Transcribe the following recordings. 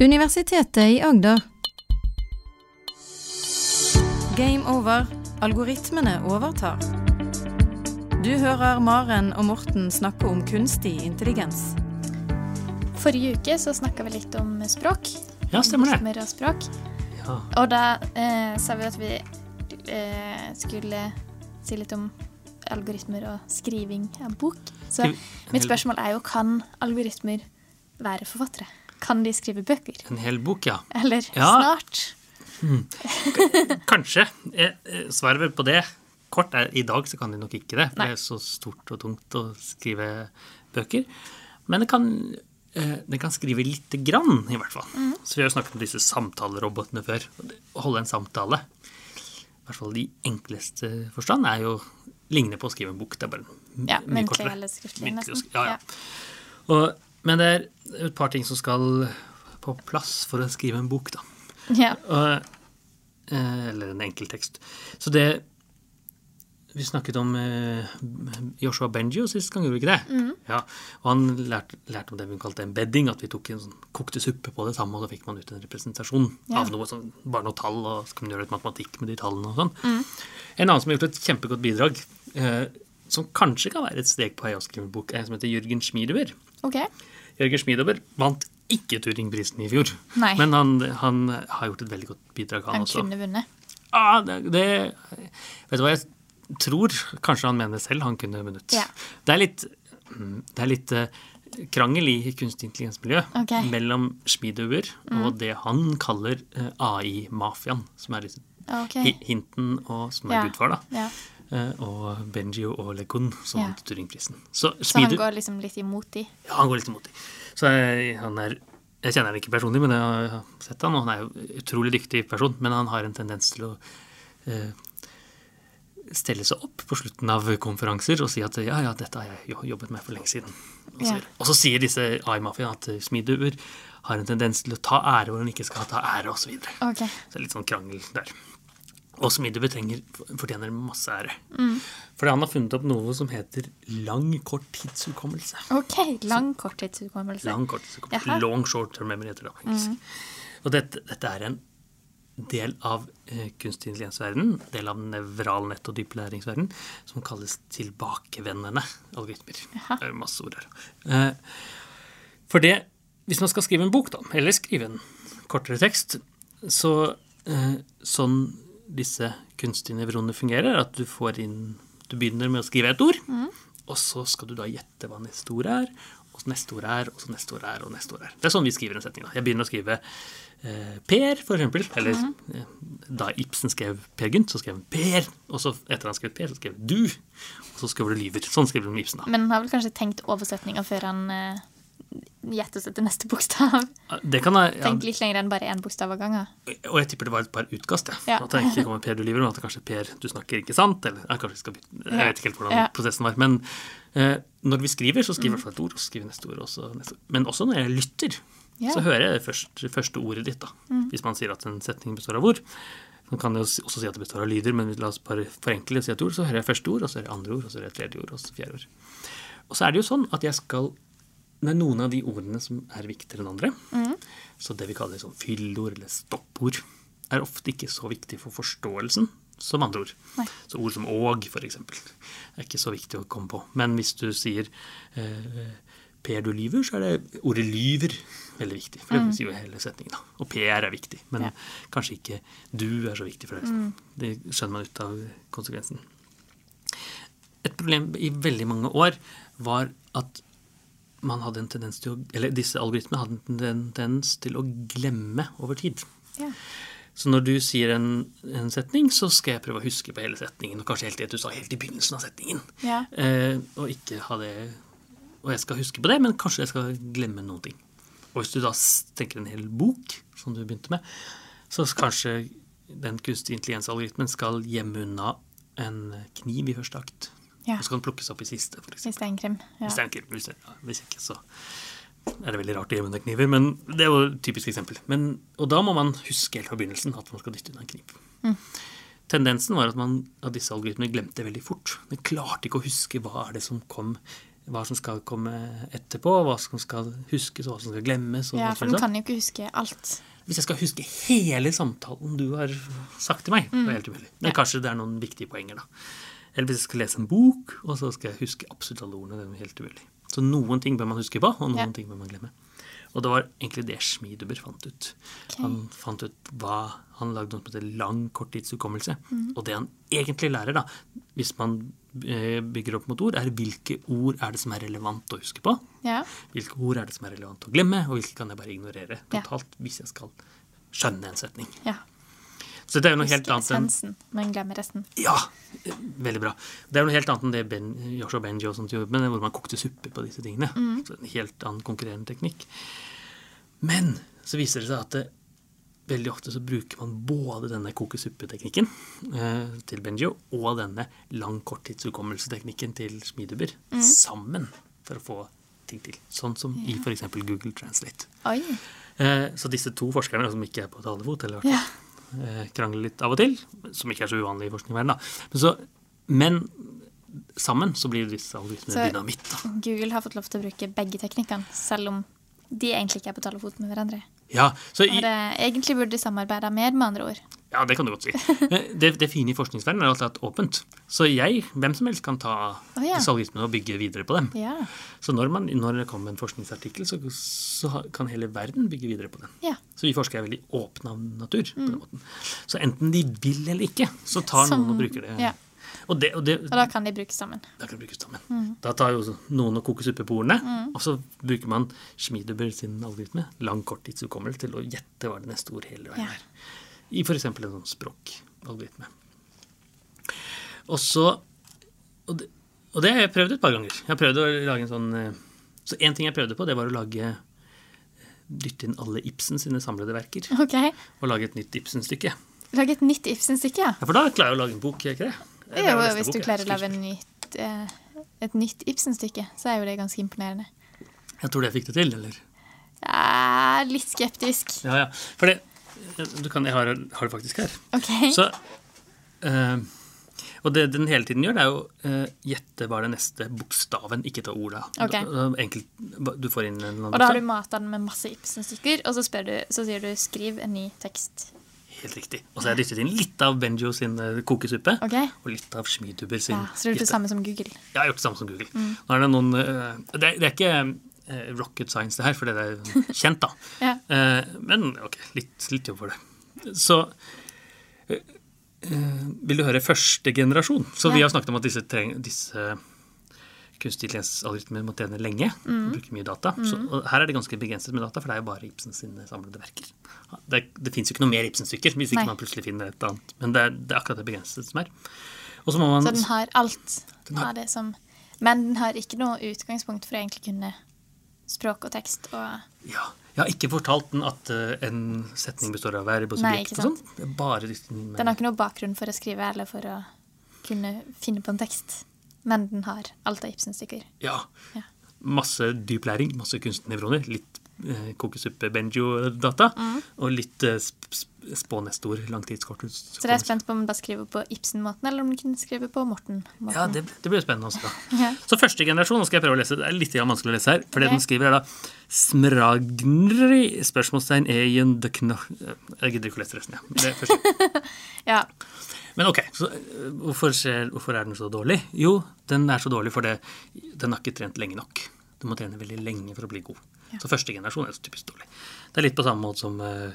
Universitetet i Agder. Game over. Algoritmene overtar. Du hører Maren og Morten snakke om kunstig intelligens. Forrige uke så snakka vi litt om språk. Ja, stemmer det. Algoritmer og språk. Ja. Og da eh, sa vi at vi eh, skulle si litt om algoritmer og skriving av bok. Så mitt spørsmål er jo kan algoritmer være forfattere? Kan de skrive bøker? En hel bok, ja. Eller Ja. snart? Kanskje. Eh, eh, Svaret på det kort er i dag så kan de nok ikke det. For Nei. det er så stort og tungt å skrive bøker. Men det kan, eh, det kan skrive lite grann, i hvert fall. Mm. Så vi har jo snakket om disse samtalerobotene før. Å holde en samtale, i hvert fall i enkleste forstand, er jo ligner på å skrive en bok. Det er bare Ja, mye muntlig kortere. eller skriftlig, Muntlig nesten. Ja, ja. Og, men det er et par ting som skal på plass for å skrive en bok, da. Ja. Og, eh, eller en enkeltekst. Så det Vi snakket om eh, Joshua Benjo sist gang, gjorde vi ikke det? Ja, og han lærte, lærte om det vi kalte embedding, at vi tok en sånn kokte suppe på det samme, og da fikk man ut en representasjon Ja. av noe sånn, bare noe tall, og så kan man gjøre litt matematikk med de tallene og sånn. En annen som har gjort et kjempegodt bidrag, eh, som kanskje kan være et steg på vei å skrive en bok, er en som heter Jørgen Schmiedover. OK. Jørgen Schmiedover vant ikke Turingprisen i fjor, Nei. men han, han har gjort et veldig godt bidrag, han, Han også. Han kunne vunnet. Ah, det, det Vet du hva jeg tror? Kanskje han mener selv han kunne vunnet. Ja. Det er litt, mm, det er litt eh, krangel i kunstig intelligens-miljø Ok. Mm. mellom Schmiedover og det han kaller eh, AI-mafiaen, som er disse okay. hinten og, som er Ja. gudfar, da. Ja. Eh, Og Benji og LeCun, som Ja. Turingprisen. Så Så han går liksom litt imot de. ja, han går litt imot de. Så jeg, han er Jeg kjenner han ikke personlig, men jeg har sett han, og han er jo utrolig dyktig person. Men han har en tendens til å eh, stelle seg opp på slutten av konferanser og si at ja, ja, dette har jeg jobbet med for lenge siden. Og så, Ja. og så sier disse AI-mafiaene at Smiduer har en tendens til å ta ære hvor hun ikke skal ta ære, osv. Så, videre. OK. så det er litt sånn krangel der. Og Smiduer trenger, fortjener masse ære. Mm. Fordi han har funnet opp noe som heter lang kort tidshukommelse. OK. Lang korttidshukommelse. Lang korttidshukommelse. Jaha. Long short term memory heter det på engelsk. Og dette, dette er en del av eh, kunstig intelligens-verden, del av nevral nett- og dyplæringsverden, som kalles tilbakevendende algoritmer. Jaha. Det er masse ord her. Eh, for det, hvis man skal skrive en bok, da, eller skrive en kortere tekst, så eh, sånn disse kunstige nevronene fungerer, er at du får inn Du begynner med å skrive et ord, og så skal du da gjette hva neste ord er, og så neste ord er, og så neste ord er, og neste ord er. Det er sånn vi skriver en setning. da. Jeg begynner å skrive eh, Per, for eksempel. Eller mm. da Ibsen skrev Per Gynt, så skrev han Per. Og så etter han skrev Per, så skrev Du. Og så skriver du Lyver. Sånn skriver du med Ibsen. da. Men han har vel kanskje tenkt oversetninga før han uh, gjetter oss til neste bokstav. Det kan jeg, ja, Tenk litt lenger enn bare én bokstav av gangen. Og jeg tipper det var et par utkast. Ja. Ja. At det ikke kommer Per du lyver, men at det kanskje Per du snakker ikke sant. Eller jeg, skal jeg vet ikke helt hvordan Ja. prosessen var. Men eh, når vi skriver, så skriver vi mm. et ord, og så skriver vi neste ord. Også, neste. Men også når jeg lytter, så hører jeg det første, første ordet ditt. da. Hvis man sier at en setning består av ord. Man kan jo også si at det består av lyder, men la oss bare forenkle og si et ord. Så hører jeg første ord, og så hører jeg andre ord, og så hører jeg tredje ord, og så fjerde ord. Og så er det jo sånn at jeg skal Det er noen av de ordene som er viktigere enn andre. Så det vi kaller sånn fyllord eller stoppord, er ofte ikke så viktig for forståelsen som andre ord. Nei. Så ord som for eksempel, er ikke så viktig å komme på. Men hvis du sier eh, Per, du lyver, så er det ordet lyver veldig viktig. For det sier jo hele setningen. da. Og Per er viktig, men Ja. kanskje ikke du er så viktig for deg. Det skjønner man ut av konsekvensen. Et problem i veldig mange år var at man hadde en tendens til å, eller disse algoritmene hadde en tendens til å glemme over tid. Ja. Så når du sier en, en setning, så skal jeg prøve å huske på hele setningen. Og kanskje helt det du sa helt i begynnelsen av setningen. Ja. Eh, og ikke ha det Og jeg skal huske på det, men kanskje jeg skal glemme noen ting. Og hvis du da tenker en hel bok, som du begynte med, så kanskje den kunstig intelligens-algoritmen skal gjemme unna en kniv i første akt. Ja. Og så kan den plukkes opp i siste, eksempel. Hvis det er en krim. Ja. Hvis, det er en krim. hvis, det, ja, hvis ikke, så er det veldig rart å gjemme under kniver. Men det er jo et typisk eksempel. Men, og da må man huske helt fra begynnelsen at man skal dytte unna en kniv. Tendensen var at, man, at disse algoritmene glemte veldig fort. Den klarte ikke å huske hva er det som kom hva som skal komme etterpå, hva som skal huskes, og hva som skal glemmes. Ja, for den kan jo ikke huske alt. Hvis jeg skal huske hele samtalen du har sagt til meg, det er helt umulig. Men Ja. kanskje det er noen viktige poenger, da. Eller hvis jeg skal lese en bok, og så skal jeg huske absolutt alle ordene. Det er helt umulig. Så noen ting bør man huske på, og noen Ja. ting bør man glemme. Og det var egentlig det Schmiedeber fant ut. Okay. Han fant ut hva Han lagde noe som heter lang korttidshukommelse. Mm. Og det han egentlig lærer, da, hvis man eh, bygger opp mot ord, er hvilke ord er det som er relevant å huske på. Ja. Hvilke ord er det som er relevant å glemme, og hvilke kan jeg bare ignorere Ja. totalt hvis jeg skal skjønne en setning. ja. Så det er jo noe helt annet essensen, men glemmer resten. Ja! Veldig bra. Det er jo noe helt annet enn det ben, Joshua Benji og sånt gjorde, men hvor man kokte suppe på disse tingene. Så en helt annen konkurrerende teknikk. Men så viser det seg at det, veldig ofte så bruker man både denne koke-suppe-teknikken eh, til Benjo og denne lang korttidshukommelseteknikken til til mm. sammen for å få ting til. Sånn som i f.eks. Google Translate. Eh, så disse to forskerne, som ikke er på talefot, eller hvert Ja. Eh, krangler litt av og til, som ikke er så uvanlig i forskningsverdenen. Men, så, men sammen så blir disse algoritmene Så- dynamitt. da. Google har fått lov til å bruke begge teknikkene, selv om de egentlig ikke er på talefot med hverandre. Ja, så i, det, egentlig burde de samarbeide mer, med andre ord. Ja, det kan du godt si. Det, det fine i forskningsverdenen er at det er åpent. Så jeg, hvem som helst, kan ta oh, ja. disse algoritmene og bygge videre på dem. Ja. Så når, man, når det kommer en forskningsartikkel, så, så kan hele verden bygge videre på den. ja. Så vi forskere er veldig åpne av natur. på den måten. Så enten de vil eller ikke, så tar Som- noen og bruker det. ja. Og det, og det, Og da kan de brukes sammen. Da kan de brukes sammen. Mm. Da tar jo noen og koker suppe på ordene, og så bruker man Schmiedeber sin algoritme, lang korttidshukommelse, til å gjette hva det neste ord hele veien Ja. er. I f.eks. en sånn språkalgoritme. Og så og det, og det har jeg prøvd et par ganger. Jeg har prøvd å lage en sånn eh, Så én ting jeg prøvde på, det var å lage eh, Dytte inn alle Ibsen sine samlede verker Ok. og lage et nytt Ibsen-stykke. Lage et nytt Ibsen-stykke, ja. Ja, For da klarer jeg å lage en bok, ikke det? Det jo, hvis du klarer å lage nytt, eh, et nytt Ibsen-stykke, så er jo det ganske imponerende. Jeg tror det jeg fikk det til, eller? Er litt skeptisk. Ja, ja. For det kan, Jeg har, har det faktisk her. OK. Så, uh, og det den hele tiden gjør, det er jo uh, gjette hva det den neste bokstaven, ikke ta ordet. Ok. Da- da- Enkelt, du får inn en annen Og da har du mata den med masse Ibsen-stykker, og så, du, så sier du 'skriv en ny tekst'. Helt riktig. Og så har jeg dyttet inn litt av Benjo sin eh, kokesuppe. okay. Og litt av Schmidhuber sin Ja, så du har gjort det samme som Google. Ja, Jeg har gjort det samme som Google. Nå er det noen uh, det, det er ikke rocket science, det her, for det er kjent, da. Ja. Eh, men ok, litt, litt jobb for det. Så eh, eh, vil du høre første generasjon? Så vi har snakket om at disse, treng, disse kunstig intelligens-algoritmer må tjene lenge. Mm. Bruke mye data. Så, og her er det ganske begrenset med data, for det er jo bare Ibsen sine samlede verker. Det, det fins jo ikke noe mer Ibsen-stykker hvis ikke Nei. man plutselig finner et annet. Men det er, det er akkurat det begrensede som er. Så man Så den har alt Den har- av det som Men den har ikke noe utgangspunkt for å egentlig kunne språk og tekst og Ja, jeg har ikke fortalt den at eh, en setning består av verb og Nei, subjekt ikke og sånn. bare Den har ikke noe bakgrunn for å skrive eller for å kunne finne på en tekst. Men den har alt av Ibsen-stykker. Ja. Ja. Masse dyp læring, masse kunstnevroner, litt kokesuppe-benjo-data, Mm. og litt eh, sp sp spånestord, langtidskorthus. Så det er spent på om du bare skriver på Ibsen-måten, eller om du kunne skrive på Morten-måten. Ja, det, det blir spennende også. Ja. Så første generasjon, nå skal jeg prøve å lese, det er litt vanskelig å lese her, for det okay. den skriver er da Smragnri, spørsmålstegn, eien de knoch... Jeg gidder ikke å lese resten, ja. Er første. ja. Men ok, så øh, hvorfor, skjer, hvorfor er den så dårlig? Jo, den er så dårlig fordi den har ikke trent lenge nok. Du må trene veldig lenge for å bli god. Ja. Så første generasjon er så typisk dårlig. Det er litt på samme måte som uh,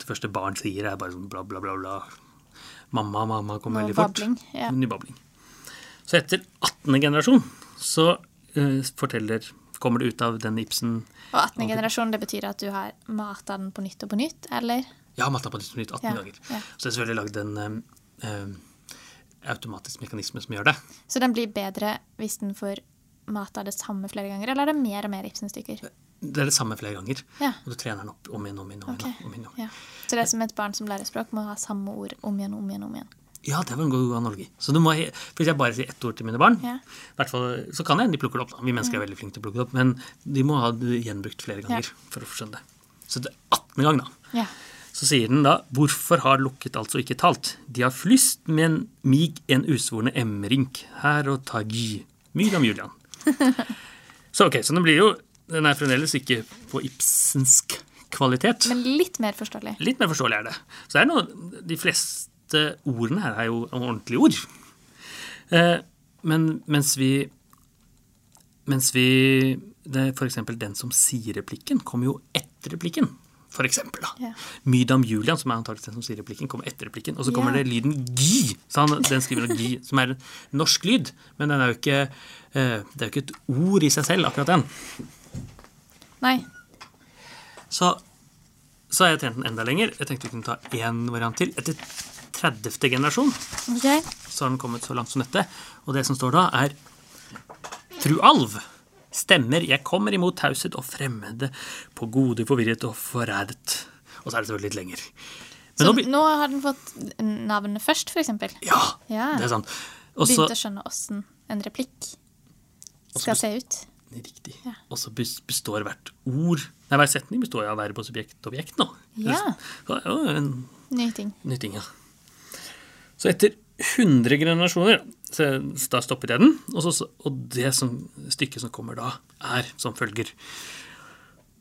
det første barn sier, er bare sånn bla, bla, bla, bla. Mamma, mamma kommer Noe veldig fort. babling, ja. Ny babling. Så etter 18. generasjon så uh, forteller Kommer det ut av den Ibsen Og 18. generasjon, det betyr at du har mata den på nytt og på nytt, eller? Ja, har den på nytt 18 Ja, ganger. ja. Så det er selvfølgelig lagd en um, øhm, automatisk mekanisme som gjør det. Så den blir bedre hvis den får mata det samme flere ganger, eller er det mer og mer Ibsen-stykker? Det er det samme flere ganger. Ja. Og du trener den opp om igjen, om igjen, om igjen. igjen. Om igjen, om igjen. Ja. Så det er som et barn som lærer språk, må ha samme ord om igjen, om igjen, om igjen. Ja, det var en god analogi. Så du må, Hvis jeg bare sier ett ord til mine barn, Ja. hvert fall, så kan jeg de plukker det opp. da. Vi mennesker er veldig flinke til å plukke det opp, men de må ha det gjenbrukt flere ganger Ja. for å skjønne det. Så det er 18. gang, da. Ja. Så sier den da 'Hvorfor har lukket altså ikke talt?' De har flyst med en mig en usvorne emrink, her og tagi. Myr om Julian. Så ok, så den blir jo Den er fremdeles ikke på Ibsensk kvalitet. Men litt mer forståelig. Litt mer forståelig er det. Så det er noe, De fleste ordene her er jo ordentlige ord. Eh, men mens vi Mens vi det, For eksempel den som sier replikken, kommer jo etter replikken. For eksempel, da. Yeah. Mydam Julian, som er antakelig den som sier replikken, kommer etter replikken. Og så kommer yeah. det lyden gi. Så han, den skriver gi, som er en norsk lyd. Men den er jo ikke, eh, det er jo ikke et ord i seg selv, akkurat den. Nei. Så, så har jeg trent den enda lenger. Jeg tenkte vi kunne ta én variant til. Etter 30. generasjon okay. så har den kommet så langt som dette. Og det som står da, er Fru Alv stemmer jeg kommer imot taushet og fremmede på gode forvirret og forrædet. Og så er det selvfølgelig litt lenger. Men Så nå, nå har den fått navnet først, eksempel. ja, Ja. det er sant. Og Begynte å skjønne åssen en replikk skal se ut. Riktig. Ja. Og så består hvert ord Nei, hver setning består av verb og subjekt og objekt nå. Ja. Så er en Nye ting. ny ting, ja. Så etter 100 generasjoner, så da stoppet jeg den. Og, så, og det som, stykket som kommer da, er som følger.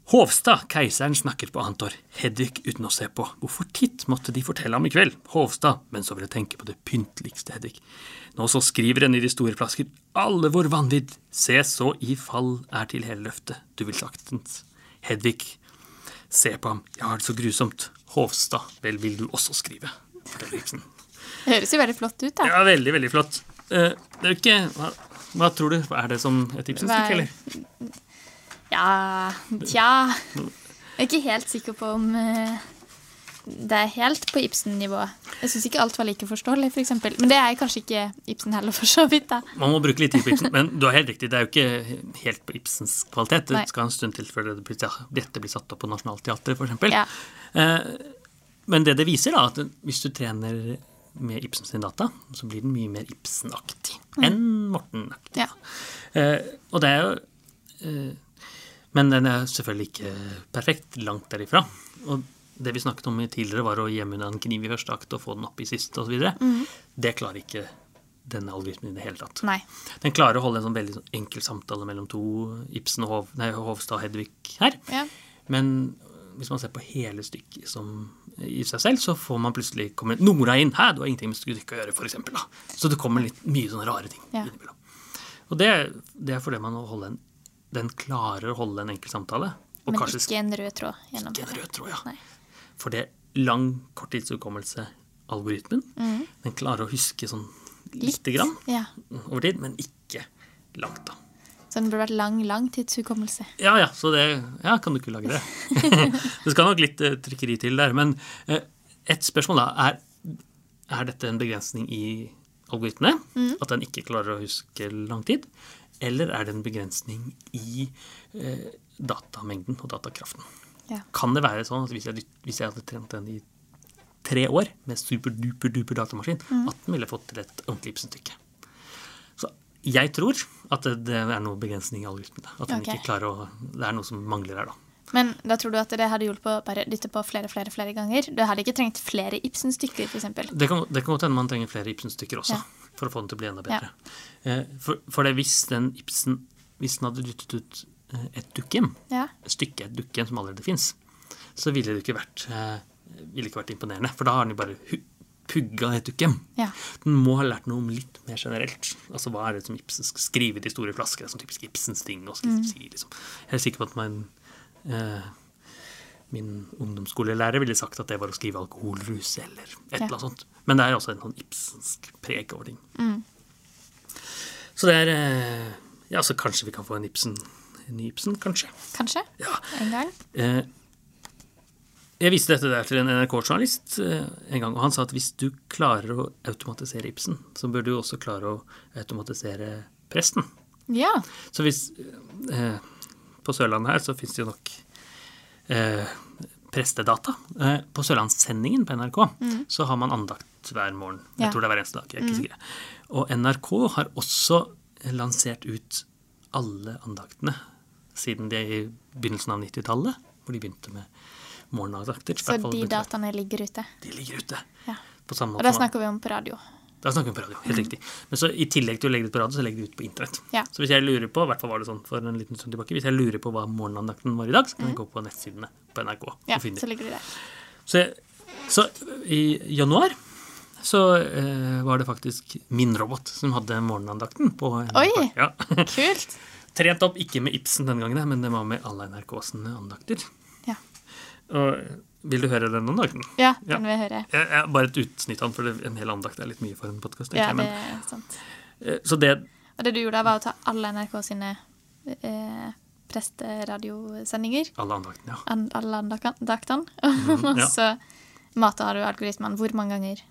Hovstad, keiseren, snakker på annet år. Hedvig uten å se på. Hvorfor titt måtte de fortelle ham i kveld? Hovstad, men så ville tenke på det pyntligste Hedvig. Nå så skriver en i de store flasker. Alle vår vanvidd. Se så i fall er til hele løftet. Du vil saktens. Hedvig, se på ham. Jeg har det så grusomt. Hovstad, vel vil du også skrive. Fredriksen. Det høres jo veldig flott ut, da. Ja, veldig, veldig flott. Eh, Det er jo ikke hva, hva tror du? Er det som et Ibsen-stykke, Hva- eller? Ja Tja. Jeg er ikke helt sikker på om eh, det er helt på Ibsen-nivå. Jeg syns ikke alt var like forståelig, f.eks. eksempel. Men det er kanskje ikke Ibsen heller, for så vidt. da. Man må bruke litt tid på Ibsen, men du har helt riktig. Det er jo ikke helt på Ibsens kvalitet. Det Nei. skal en stund til før det blir, ja, dette blir satt opp på Nationaltheatret, f.eks. Ja. Eh, men det det viser, da, at hvis du trener med Ibsen sin data, så blir den mye mer Ibsen-aktig enn Morten-aktig. Ja. Eh, og det er jo eh, Men den er selvfølgelig ikke perfekt. Langt derifra. Og det vi snakket om tidligere, var å gjemme unna en kniv i første akt og få den opp i siste osv. Mm. Det klarer ikke denne algoritmen i det hele tatt. Nei. Den klarer å holde en sånn veldig sånn enkel samtale mellom to, Ibsen og Hov, nei, Hovstad og Hedvig her. Ja. Men hvis man ser på hele stykket som i seg selv, så får man plutselig kommer Nora inn. Hæ, du har ingenting med stykket å gjøre, for eksempel, da. Så det kommer litt mye sånne rare ting Ja. innimellom. Og det, det er fordi man må holde en, den klarer å holde en enkel samtale. Men kanskje ikke en rød tråd gjennom. ikke en rød tråd, ja. Nei. For det er lang korttidshukommelse, algoritmen, den klarer å huske sånn lite grann Ja. over tid, men ikke langt, da. Så den burde vært lang langtidshukommelse. Ja, ja, så det Ja, kan du ikke lage det? det skal nok litt eh, trykkeri til der. Men eh, et spørsmål da er Er dette en begrensning i algoritmene? At den ikke klarer å huske lang tid? Eller er det en begrensning i eh, datamengden og datakraften? Ja. Kan det være sånn at hvis jeg, hvis jeg hadde trent den i tre år med superduper-duper datamaskin, at den ville fått til et ordentlig Ibsen-stykke? Så jeg tror at det, er noe begrensning i algoritmene. At den okay. ikke klarer å Det er noe som mangler her, da. Men da tror du at det hadde hjulpet å bare dytte på flere flere, flere ganger? Du hadde ikke trengt flere Ibsen-stykker, f.eks.? Det kan, det kan godt hende man trenger flere Ibsen-stykker også, Ja. For å få den til å bli enda bedre. Eh, For, for det hvis den Ibsen Hvis den hadde dyttet ut eh, et dukkhjem, Ja. et stykke, et dukkhjem som allerede fins, så ville det ikke vært eh, ville ikke vært imponerende. For da har den jo bare pugga et dukkhjem. Ja. Den må ha lært noe om litt mer generelt. Altså Hva er det som Ibsen skal skrive i de store flasker? Det er sånn typisk Ibsens ting. Og skal si, liksom. Jeg er sikker på at man, eh, min ungdomsskolelærer ville sagt at det var å skrive alkoholrus eller et Ja. eller annet sånt. Men det er også en sånn ibsensk preg over ting. Så det er eh, Ja, så kanskje vi kan få en Ibsen, en ny Ibsen, kanskje. Kanskje? Ja. En gang? Eh, jeg viste dette der til en NRK-journalist eh, en gang, og han sa at hvis du klarer å automatisere Ibsen, så bør du også klare å automatisere presten. Ja. Så hvis eh, På Sørlandet her så fins det jo nok eh, prestedata. Eh, på Sørlandssendingen på NRK så har man andakt hver morgen. Jeg tror det er hver eneste dag. jeg er ikke sikker. Og NRK har også lansert ut alle andaktene siden det i begynnelsen av 90-tallet, hvor de begynte med morgenandakter. Så de dataene ligger ute. De ligger ute. Ja. På samme Og måte da snakker vi om på radio. Da snakker vi på radio. Helt riktig. Men så i tillegg til å legge det ut på radio, så legger det ut på internett. Ja. Så hvis jeg lurer på, i hvert fall var det sånn for en liten stund tilbake, hvis jeg lurer på hva morgenandakten var i dag, så kan jeg gå på nettsidene på NRK. Ja, og finne så det. ligger de der. Så, så i januar så eh, var det faktisk min robot som hadde morgenandakten på NRK. Oi! Ja. Kult. Trent opp, ikke med Ibsen denne gangen, men det var med alle NRKs andakter. Ja. Og vil du høre den andakten? Ja, Ja. den vil jeg høre. Jeg, jeg, bare et utsnitt av den, for en hel andakt er litt mye for en podkast. Ja, det er sant. eh, så det Og det du gjorde, var å ta alle NRK sine eh, presteradiosendinger, Alle andaktene, ja. an- alle andaktene, Mm, ja. og så mata du algoritmen hvor mange ganger?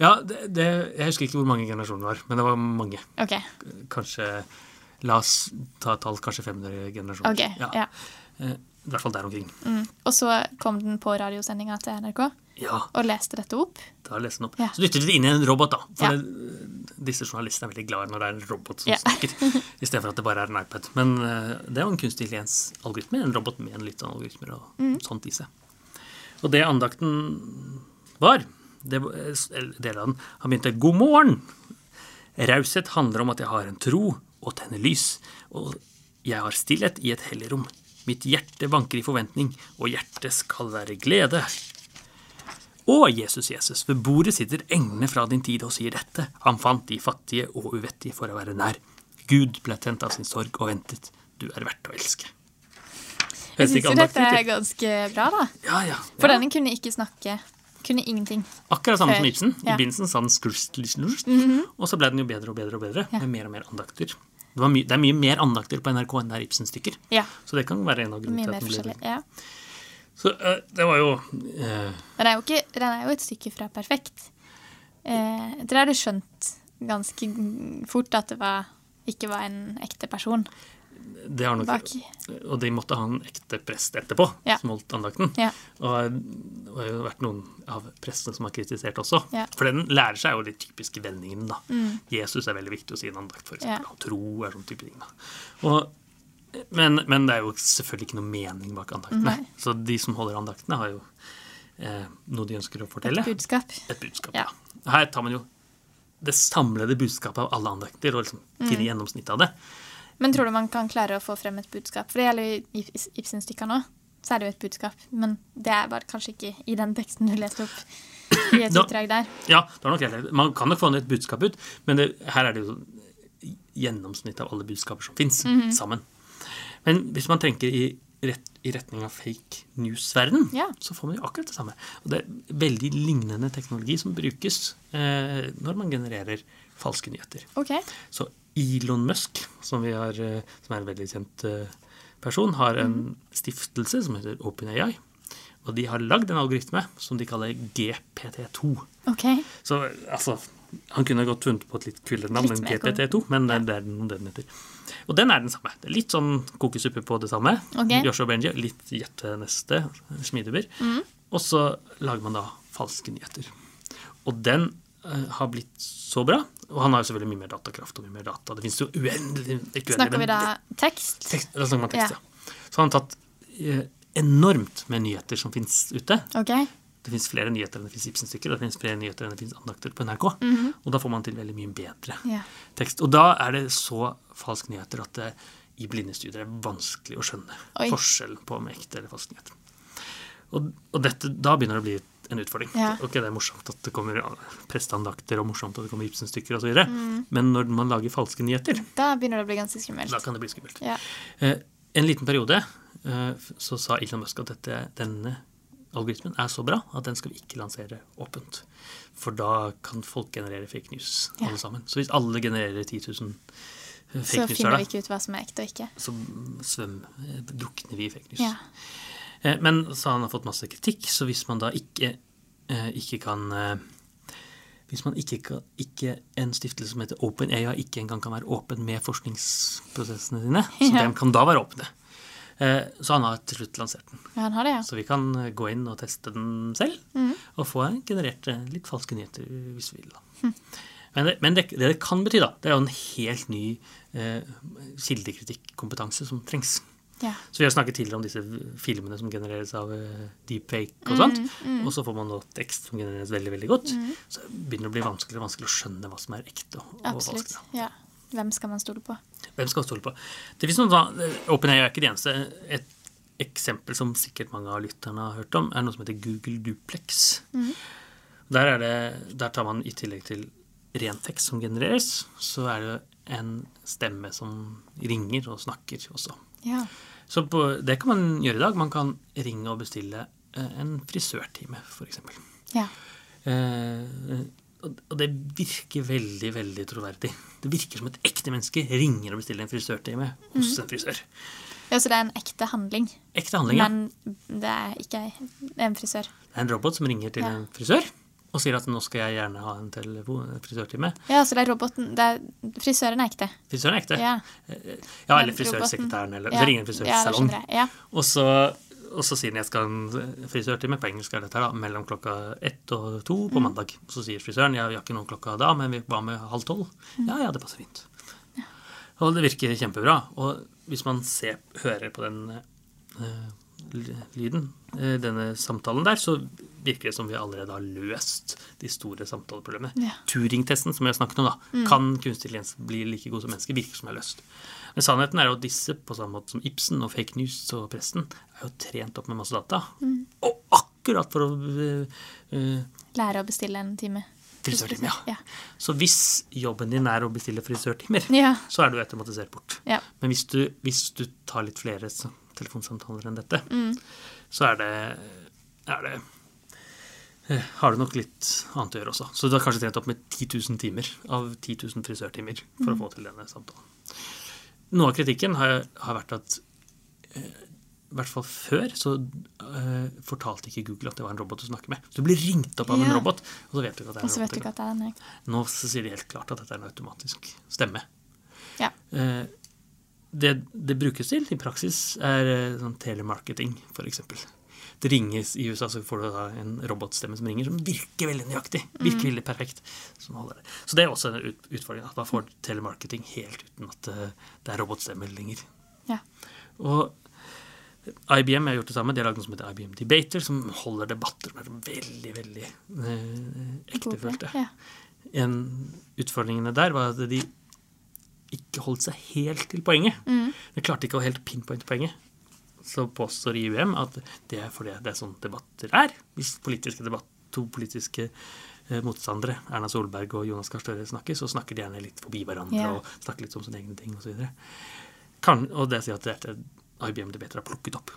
Ja, det, det, Jeg husker ikke hvor mange generasjoner det var, men det var mange. Okay. Kanskje La oss ta et tall, kanskje 500 generasjoner. ok, ja. ja. I hvert fall der omkring. Mm. Og så kom den på radiosendinga til NRK Ja, og leste dette opp. da leste den opp. Ja. Så dytter de det inn i en robot, da. For det, disse journalistene er veldig glad når det er en robot som snakker, i stedet for at det bare er en iPad. Men uh, det er jo en kunstig intelligens-algoritme, en robot med en litt sånn algoritmer og Mm. sånt i seg. Og det andakten var, deler av den, han begynte 'God morgen'. Raushet handler om at jeg har en tro og tenner lys, og jeg har stillhet i et hellig rom. Mitt hjerte vanker i forventning, og hjertet skal være glede. Å, Jesus, Jesus, ved bordet sitter englene fra din tid og sier dette. Han fant de fattige og uvettige for å være nær. Gud ble tent av sin sorg og ventet. Du er verdt å elske. Jeg syns jo dette er ganske bra, da. Ja, ja. For denne kunne ikke snakke. Kunne ingenting. Akkurat samme som Før. Ibsen. I begynnelsen sa den skrust, og så ble den jo bedre og bedre og bedre, med mer og mer andakter. Det, det er mye mer andakter på NRK enn det er Ibsen-stykker. Ja. Så det kan være en av grunnene til at den ble det. Ja. Så uh, det var jo uh, Den er jo, ikke, den er jo et stykke fra perfekt. Uh, dere tror hadde skjønt ganske fort at det var, ikke var en ekte person Det har nok bak. Og de måtte ha en ekte prest etterpå, Ja. som holdt andakten. Ja. Og det har jo vært noen av prestene som har kritisert også. Ja. Mm. For den lærer seg jo de typiske vendingene, da. Jesus er veldig viktig å si i en andakt, for eksempel. Ja. Og tro er sånn type ting, da. Og, men, men det er jo selvfølgelig ikke noe mening bak andaktene. Nei. Så de som holder andaktene, har jo eh, noe de ønsker å fortelle. Et budskap. Et budskap, Ja. Her tar man jo det samlede budskapet av alle andakter og liksom Mm. finner gjennomsnittet av det. Men tror du man kan klare å få frem et budskap? For det gjelder jo i Ibs- Ibsen-stykkene òg. Så er det jo et budskap. Men det er bare kanskje ikke i den teksten du leste opp i et utdrag der. Ja, det er nok helt rett. Man kan nok få et budskap ut, men det, her er det jo gjennomsnitt av alle budskaper som fins, Mhm. sammen. Men hvis man tenker i, rett, i retning av fake news-verden, Ja. så får man jo akkurat det samme. Og det er veldig lignende teknologi som brukes eh, når man genererer falske nyheter. OK. Så Elon Musk, som, vi har, eh, som er en veldig kjent eh, person, har en stiftelse som heter OpenAI. Og de har lagd en algoritme som de kaller GPT2. Okay. Så altså Han kunne godt funnet på et litt kulere navn enn GPT2, men det er- det er den den heter. Og den er den samme. Det er litt sånn kokesuppe på det samme. Okay. Joshua Benji, litt gjetteneste, Smidebyr. Mm. Og så lager man da falske nyheter. Og den har blitt så bra. Og han har jo selvfølgelig mye mer datakraft og mye mer data. Det finnes jo uendelig Snakker vi da tekst? Tekst, da snakker man tekst, Ja. ja. Så han har tatt eh, enormt med nyheter som finnes ute. OK. Det fins flere nyheter enn det fins Ibsen-stykker, det fins flere nyheter enn det fins andakter på NRK. Og da får man til veldig mye bedre yeah. tekst. Og da er det så falske nyheter at det i blindestudier er vanskelig å skjønne Oi. forskjellen på om ekte eller falsk nyheter. Og, og dette, da begynner det å bli en utfordring. Ja. Ok, Det er morsomt at det kommer presteandakter og morsomt at det kommer Ibsen-stykker osv., mm. men når man lager falske nyheter, Da begynner det å bli ganske skummelt. da kan det bli skummelt. Ja. Eh, en liten periode eh, så sa Elon Musk at dette, denne algoritmen er så bra at den skal vi ikke lansere åpent. For da kan folk generere fake news, Ja. alle sammen. Så hvis alle genererer 10 000 fake Så news finner vi ikke ut hva som er ekte og ikke. så svøm, eh, drukner vi i fake news. Ja. Eh, Men så han har fått masse kritikk, så hvis man da ikke, eh, ikke kan eh, Hvis man ikke, kan, ikke en stiftelse som heter OpenAI ikke engang kan være åpen med forskningsprosessene sine, så Ja. de kan da være åpne. Så han har til slutt lansert den. ja, han har det, ja. Så vi kan gå inn og teste den selv, og få generert litt falske nyheter hvis vi vil. da. Men, det, men det, det det kan bety, da, det er jo en helt ny eh, kildekritikkompetanse som trengs. Ja. Så vi har snakket tidligere om disse filmene som genereres av eh, deepfake Mm, og sånt. Og så får man nå tekst som genereres veldig veldig godt. Så det begynner å bli vanskeligere og vanskeligere å skjønne hva som er ekte. og, og Absolutt. Ja. Hvem skal man stole på? Hvem skal man stole på? Det finnes noen da, OpenAI er ikke det eneste. Et eksempel som sikkert mange av lytterne har hørt om, er noe som heter Google Duplex. Der, er det, der tar man i tillegg til ren tekst som genereres, så er det en stemme som ringer og snakker også. Ja. Så på, det kan man gjøre i dag. Man kan ringe og bestille eh, en frisørtime, f.eks. ja. Eh, og det virker veldig, veldig troverdig. Det virker som et ekte menneske ringer og bestiller en frisørtime hos en frisør. ja. Så det er en ekte handling, Ekte handling, ja. men det er ikke en frisør. Det er en robot som ringer til Ja. en frisør og sier at nå skal jeg gjerne ha en telefon, frisørtime. Ja, så det er roboten det er, Frisøren er ekte. Frisøren er ekte. Ja. Ja, eller frisørsekretæren, eller Ja. Så ringer en Ja, frisørsalong. Ja. og, så, og så sier den jeg skal ha en frisørtime, på engelsk er dette her da, mellom klokka ett og to Mm. på mandag. Så sier frisøren ja, vi har ikke noen klokka da, men vi var med halv tolv. Mm. Ja, ja, det passer fint. Og det virker kjempebra. Og hvis man ser, hører på den eh, lyden, eh, denne samtalen der, så virker det som vi allerede har løst de store samtaleproblemene. Ja. Turing-testen som vi har snakket om, da. Kan kunstig intelligens bli like god som mennesker? Virker som er løst. Men sannheten er jo at disse, på samme måte som Ibsen og fake news og pressen, er jo trent opp med masse data. Og akkurat for å øh, Lære å bestille en time. Frisørtime, ja. Ja. Så hvis jobben din er å bestille frisørtimer, Ja. så er du automatisert bort. Ja. Men hvis du, hvis du tar litt flere telefonsamtaler enn dette, Mm. så er det, er det har du nok litt annet å gjøre også. Så du har kanskje trent opp med 10 000 timer av 10 000 frisørtimer for Mm. å få til denne samtalen. Noe av kritikken har, har vært at eh, i hvert fall før så uh, fortalte ikke Google at det var en robot du snakker med. Så du blir ringt opp av en Ja. robot, og så vet du ikke at det er en robot. ikke at det er en Nå så sier de helt klart at dette er en automatisk stemme. Ja. Uh, det det brukes til i praksis, er uh, sånn telemarketing, f.eks. Det ringes I USA så får du da en robotstemme som ringer, som virker veldig nøyaktig. Virker veldig perfekt. Det. Så det er også en utfordring. At man får telemarketing helt uten at eh, det er robotstemme lenger. Ja. Og IBM har gjort det samme. De har lagd noe som heter IBM Debater, som holder debatter som er veldig, veldig eh, ektefølte. Ja. En utfordringene der var at de ikke holdt seg helt til poenget. Mm. De klarte ikke å helt pinpointe poenget. Så påstår IUM at det er fordi det er sånn debatter er. Hvis politiske debatt, to politiske eh, motstandere, Erna Solberg og Jonas Gahr Støre, snakker, så snakker de gjerne litt forbi hverandre yeah. og snakker litt om sine egne ting osv. Kan, og det sier at dette IBM Debater har plukket opp.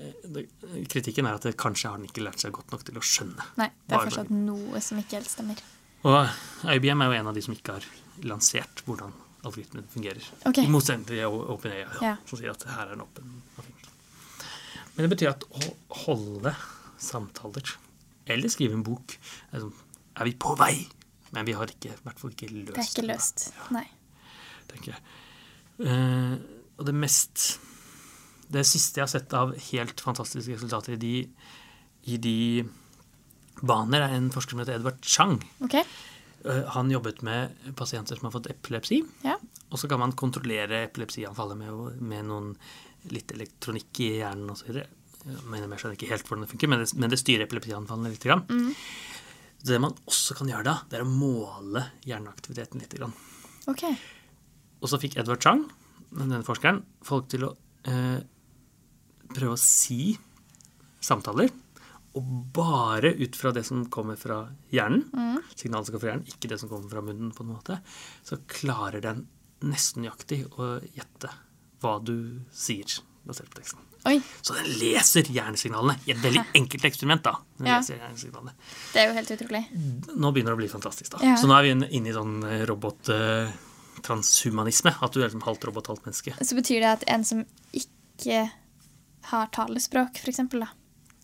Eh, Kritikken er at det, kanskje har den ikke lært seg godt nok til å skjønne Nei, det er fortsatt noe som ikke helt stemmer. og IBM er jo en av de som ikke har lansert hvordan algoritmen fungerer. Okay. I motsetning til OpenAI, ja, Ja. som sier at her er en åpen. Men det betyr at å holde samtaler eller skrive en bok sånn, er vi på vei, men vi har ikke, i hvert fall ikke løst Det er ikke løst. Nei. tenker jeg. Uh, og det mest Det siste jeg har sett av helt fantastiske resultater i de, i de baner, er en forsker som heter Edvard Chang. Okay. Eh, Han jobbet med pasienter som har fått epilepsi. Ja. Og så kan man kontrollere epilepsianfallet med, med noen litt elektronikk i hjernen osv. Jeg mener, jeg skjønner ikke helt hvordan det funker, men det, men det styrer epilepsianfallene litt. Grann. Mm. Det man også kan gjøre da, det er å måle hjerneaktiviteten litt. Grann. Okay. Og så fikk Edward Chang, denne forskeren, folk til å eh, prøve å si samtaler. Og bare ut fra det som kommer fra hjernen, signalet som kommer fra hjernen, ikke det som kommer fra munnen, på en måte, så klarer den nesten nøyaktig å gjette hva du sier basert på teksten. Oi. Så den leser hjernesignalene i et veldig enkelt eksperiment. da. Den Ja. leser hjernesignalene. Det er jo helt utrolig. Nå begynner det å bli fantastisk. da. Ja. Så nå er vi inne i sånn eh, robot-transhumanisme. At du er liksom halvt robot, halvt menneske. Så betyr det at en som ikke har talespråk, f.eks.,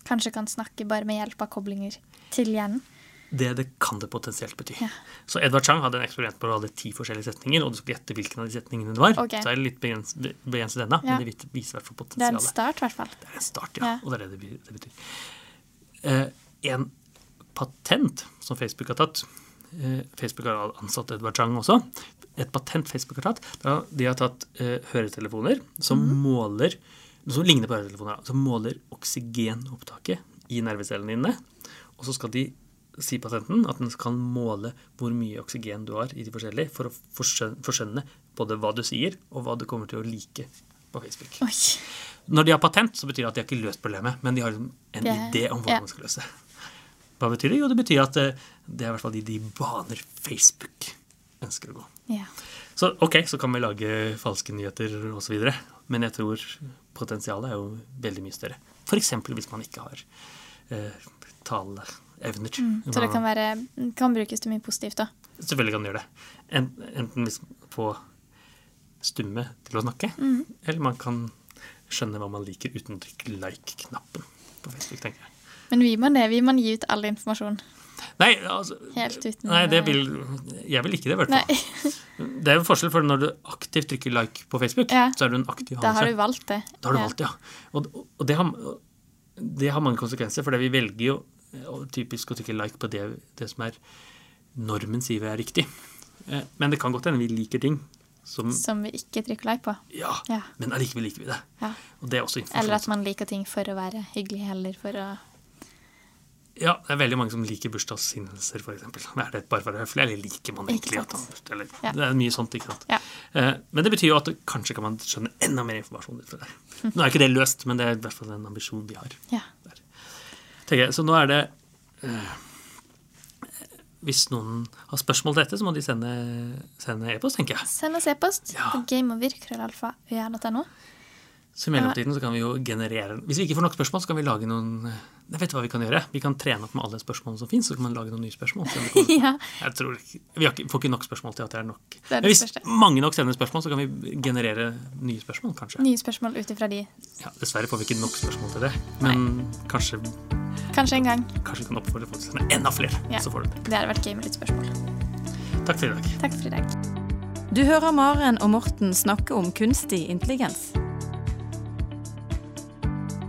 kanskje kan snakke bare med hjelp av koblinger til hjernen? Det, det kan det potensielt bety. Ja. Så Edvard Chang hadde en eksperiment på å hadde ti forskjellige setninger, og du skulle gjette hvilken av de setningene det var. Okay. Så er det litt begrenset, begrenset denne, Ja. men det viser i hvert fall Det er en start, i hvert fall. Det er en start, ja. Ja. Og det er det det betyr. Eh, en patent som Facebook har tatt eh, Facebook har ansatt Edvard Chang også. et patent Facebook har tatt. Da de har tatt eh, høretelefoner som mm. måler som ligner på høretelefoner, som måler oksygenopptaket i nervecellene dine. Og så skal de si patenten at den kan måle hvor mye oksygen du har i de forskjellige, for å forskjønne, både hva du sier, og hva du kommer til å like på Facebook. Oi. Når de har patent, så betyr det at de har ikke løst problemet, men de har en Det- idé om hvordan ja. man skal løse det. Hva betyr det? Jo, det betyr at eh, det er i hvert fall de, de baner Facebook ønsker å gå. Ja. Så ok, så kan vi lage falske nyheter osv., men jeg tror potensialet er jo veldig mye større. F.eks. hvis man ikke har eh, taleevner. Mm. Så det kan, være, kan brukes til mye positivt, da. Selvfølgelig kan det gjøre det. Enten liksom få stumme til å snakke, Mm. eller man kan skjønne hva man liker uten å trykke like-knappen på Facebook, tenker jeg. Men vil man det? Vil man gi ut all informasjon? Nei, altså, Helt uten- nei det vil, jeg vil ikke det, i hvert fall. Det er jo en forskjell, for når du aktivt trykker like på Facebook, Ja. så er du en aktiv da har du valgt det. Da har du valgt det, ja. Og, og det, har, det har mange konsekvenser, for vi velger jo eh, typisk å trykke like på det, det som er normen sier vi er riktig. Eh, Men det kan godt hende vi liker ting som Som vi ikke trykker like på. Ja, Ja. men allikevel liker vi det. Ja. Og det er også. Eller at man liker ting for å være hyggelig, eller for å Ja, det er veldig mange som liker bursdagshinnelser, f.eks. Er det bare for høflig, eller liker man egentlig at man bursdag? Eller, Ja. Det er mye sånt, ikke sant. Ja. Eh, Men det betyr jo at kanskje kan man skjønne enda mer informasjon ut fra det. Nå er ikke det løst, men det er i hvert fall en ambisjon vi har. Ja. Tenker jeg. Så nå er det øh, Hvis noen har spørsmål til dette, så må de sende sende e-post, tenker jeg. Send oss e-post Ja. på gameover.krøllalfa.no. Så i mellomtiden så kan vi jo generere Hvis vi ikke får nok spørsmål, så kan vi lage noen Jeg vet hva vi kan gjøre. Vi kan trene opp med alle spørsmålene som fins, så kan man lage noen nye spørsmål. Vi ja. Jeg tror Vi ikke, får ikke nok spørsmål til at det er nok. Det er det Men hvis mange nok sender spørsmål, så kan vi generere nye spørsmål, kanskje. Nye spørsmål ut ifra de. Ja, dessverre får vi ikke nok spørsmål til det, men kanskje, Kanskje en gang. kanskje vi kan oppfordre folk til å sende enda flere. Ja. Så får du det. Det hadde vært gøy med litt spørsmål. Takk for i dag. Takk for i dag. Du hører Maren og Morten snakke om kunstig intelligens.